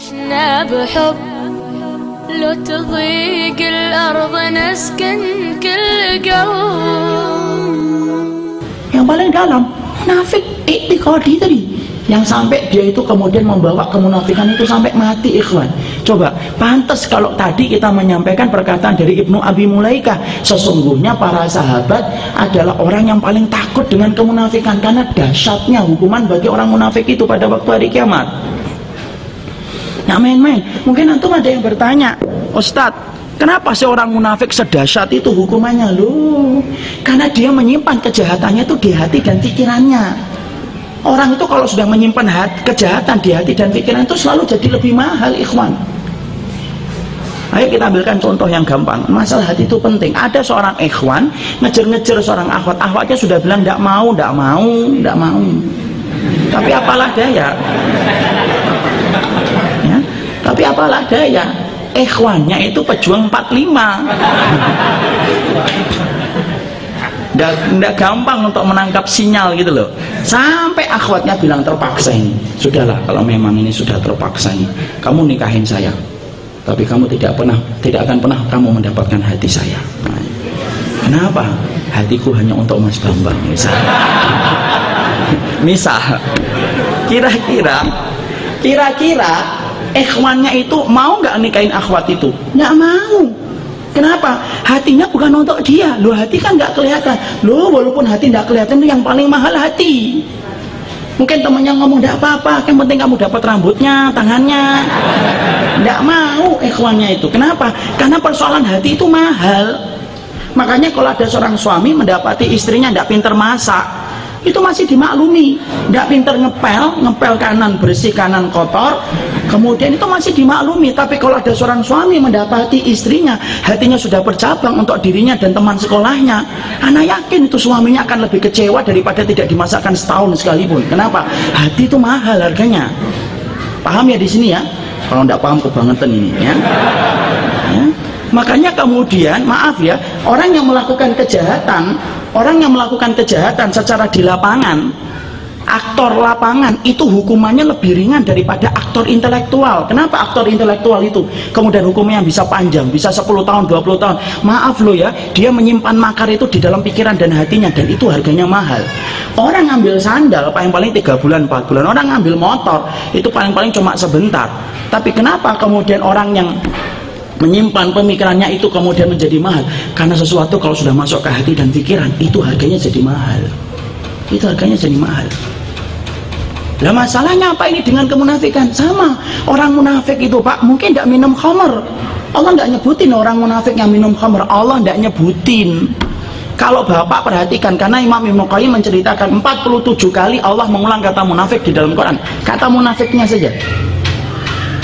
عشنا بحب لو تضيق الأرض نسكن كل قلب yang paling dalam munafik iktikadi tadi yang sampai dia itu kemudian membawa kemunafikan itu sampai mati ikhwan coba pantas kalau tadi kita menyampaikan perkataan dari Ibnu Abi Mulaikah sesungguhnya para sahabat adalah orang yang paling takut dengan kemunafikan karena dahsyatnya hukuman bagi orang munafik itu pada waktu hari kiamat Nah main-main mungkin antum ada yang bertanya Ustadz Kenapa seorang munafik sedahsyat itu hukumannya loh? Karena dia menyimpan kejahatannya itu di hati dan pikirannya. Orang itu kalau sudah menyimpan hati, kejahatan di hati dan pikiran itu selalu jadi lebih mahal, ikhwan. Ayo kita ambilkan contoh yang gampang. Masalah hati itu penting. Ada seorang ikhwan ngejar-ngejar seorang akhwat. Akhwatnya sudah bilang tidak mau, tidak mau, tidak mau. Tapi apalah daya. Tapi apalah daya? Ikhwannya itu pejuang 45 Nggak gampang untuk menangkap sinyal gitu loh. Sampai akhwatnya bilang terpaksa ini. Sudahlah kalau memang ini sudah terpaksa ini kamu nikahin saya. Tapi kamu tidak pernah tidak akan pernah kamu mendapatkan hati saya. Nah, kenapa? Hatiku hanya untuk Mas Bambang misal. Misal. Kira-kira kira-kira ikhwannya itu mau nggak nikahin akhwat itu? Nggak mau. Kenapa? Hatinya bukan untuk dia. Lo hati kan nggak kelihatan. Lo walaupun hati nggak kelihatan itu yang paling mahal hati. Mungkin temannya ngomong tidak apa-apa yang penting kamu dapat rambutnya tangannya. Nggak mau ikhwannya itu. Kenapa? Karena persoalan hati itu mahal. Makanya kalau ada seorang suami mendapati istrinya tidak pinter masak itu masih dimaklumi. Tidak pinter ngepel ngepel kanan bersih kanan kotor. Kemudian itu masih dimaklumi. Tapi kalau ada seorang suami mendapati istrinya hatinya sudah bercabang untuk dirinya dan teman sekolahnya anak yakin itu suaminya akan lebih kecewa daripada tidak dimasakkan setahun sekalipun. Kenapa? hati itu mahal harganya. Paham ya di sini ya? Kalau tidak paham kebangetan ini ya? Makanya kemudian maaf ya orang yang melakukan kejahatan orang yang melakukan kejahatan secara di lapangan aktor lapangan itu hukumannya lebih ringan daripada aktor intelektual. Kenapa aktor intelektual itu? Kemudian hukumnya bisa panjang bisa 10 tahun 20 tahun. Maaf loh ya dia menyimpan makar itu di dalam pikiran dan hatinya dan itu harganya mahal. Orang ngambil sandal paling-paling 3 bulan 4 bulan. Orang ngambil motor itu paling-paling cuma sebentar. Tapi kenapa kemudian orang yang menyimpan pemikirannya itu kemudian menjadi mahal. Karena sesuatu kalau sudah masuk ke hati dan pikiran itu harganya jadi mahal. Itu harganya jadi mahal. Lah masalahnya apa ini dengan kemunafikan? Sama. Orang munafik itu pak mungkin tidak minum khamar Allah tidak nyebutin orang munafik yang minum khamar Allah tidak nyebutin. Kalau bapak perhatikan karena Imam Ibn Qayyim menceritakan 47 kali Allah mengulang kata munafik di dalam Quran. Kata munafiknya saja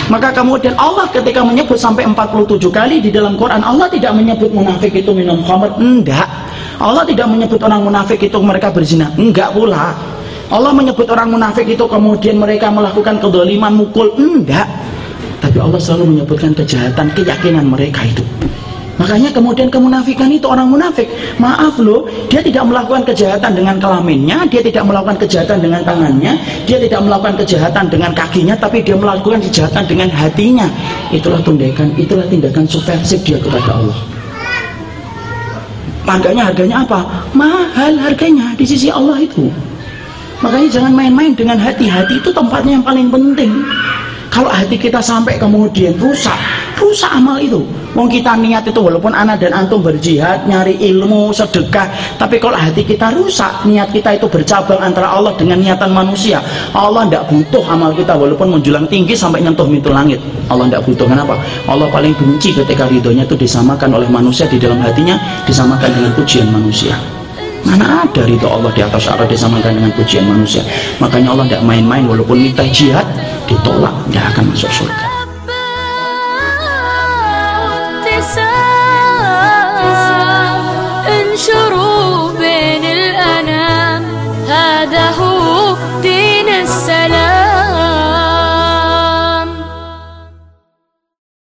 maka kemudian Allah ketika menyebut sampai 47 kali di dalam Quran Allah tidak menyebut munafik itu minum khamr. Enggak. Allah tidak menyebut orang munafik itu mereka berzina. Enggak pula. Allah menyebut orang munafik itu kemudian mereka melakukan kedoliman mukul. Enggak. Tapi Allah selalu menyebutkan kejahatan keyakinan mereka itu Makanya kemudian kemunafikan itu orang munafik. Maaf loh, dia tidak melakukan kejahatan dengan kelaminnya, dia tidak melakukan kejahatan dengan tangannya, dia tidak melakukan kejahatan dengan kakinya, tapi dia melakukan kejahatan dengan hatinya. Itulah tindakan, itulah tindakan subversif dia kepada Allah. Makanya harganya apa? Mahal harganya di sisi Allah itu. Makanya jangan main-main dengan hati. Hati itu tempatnya yang paling penting. Kalau hati kita sampai kemudian rusak, rusak amal itu. Wong kita niat itu walaupun anak dan antum berjihad, nyari ilmu, sedekah, tapi kalau hati kita rusak, niat kita itu bercabang antara Allah dengan niatan manusia. Allah tidak butuh amal kita walaupun menjulang tinggi sampai nyentuh pintu langit. Allah tidak butuh. Kenapa? Allah paling benci ketika ridhonya itu disamakan oleh manusia di dalam hatinya, disamakan dengan pujian manusia. Mana ada ridho Allah di atas arah disamakan dengan pujian manusia. Makanya Allah tidak main-main walaupun kita jihad ditolak nggak akan masuk surga. انشروا بين هذا هو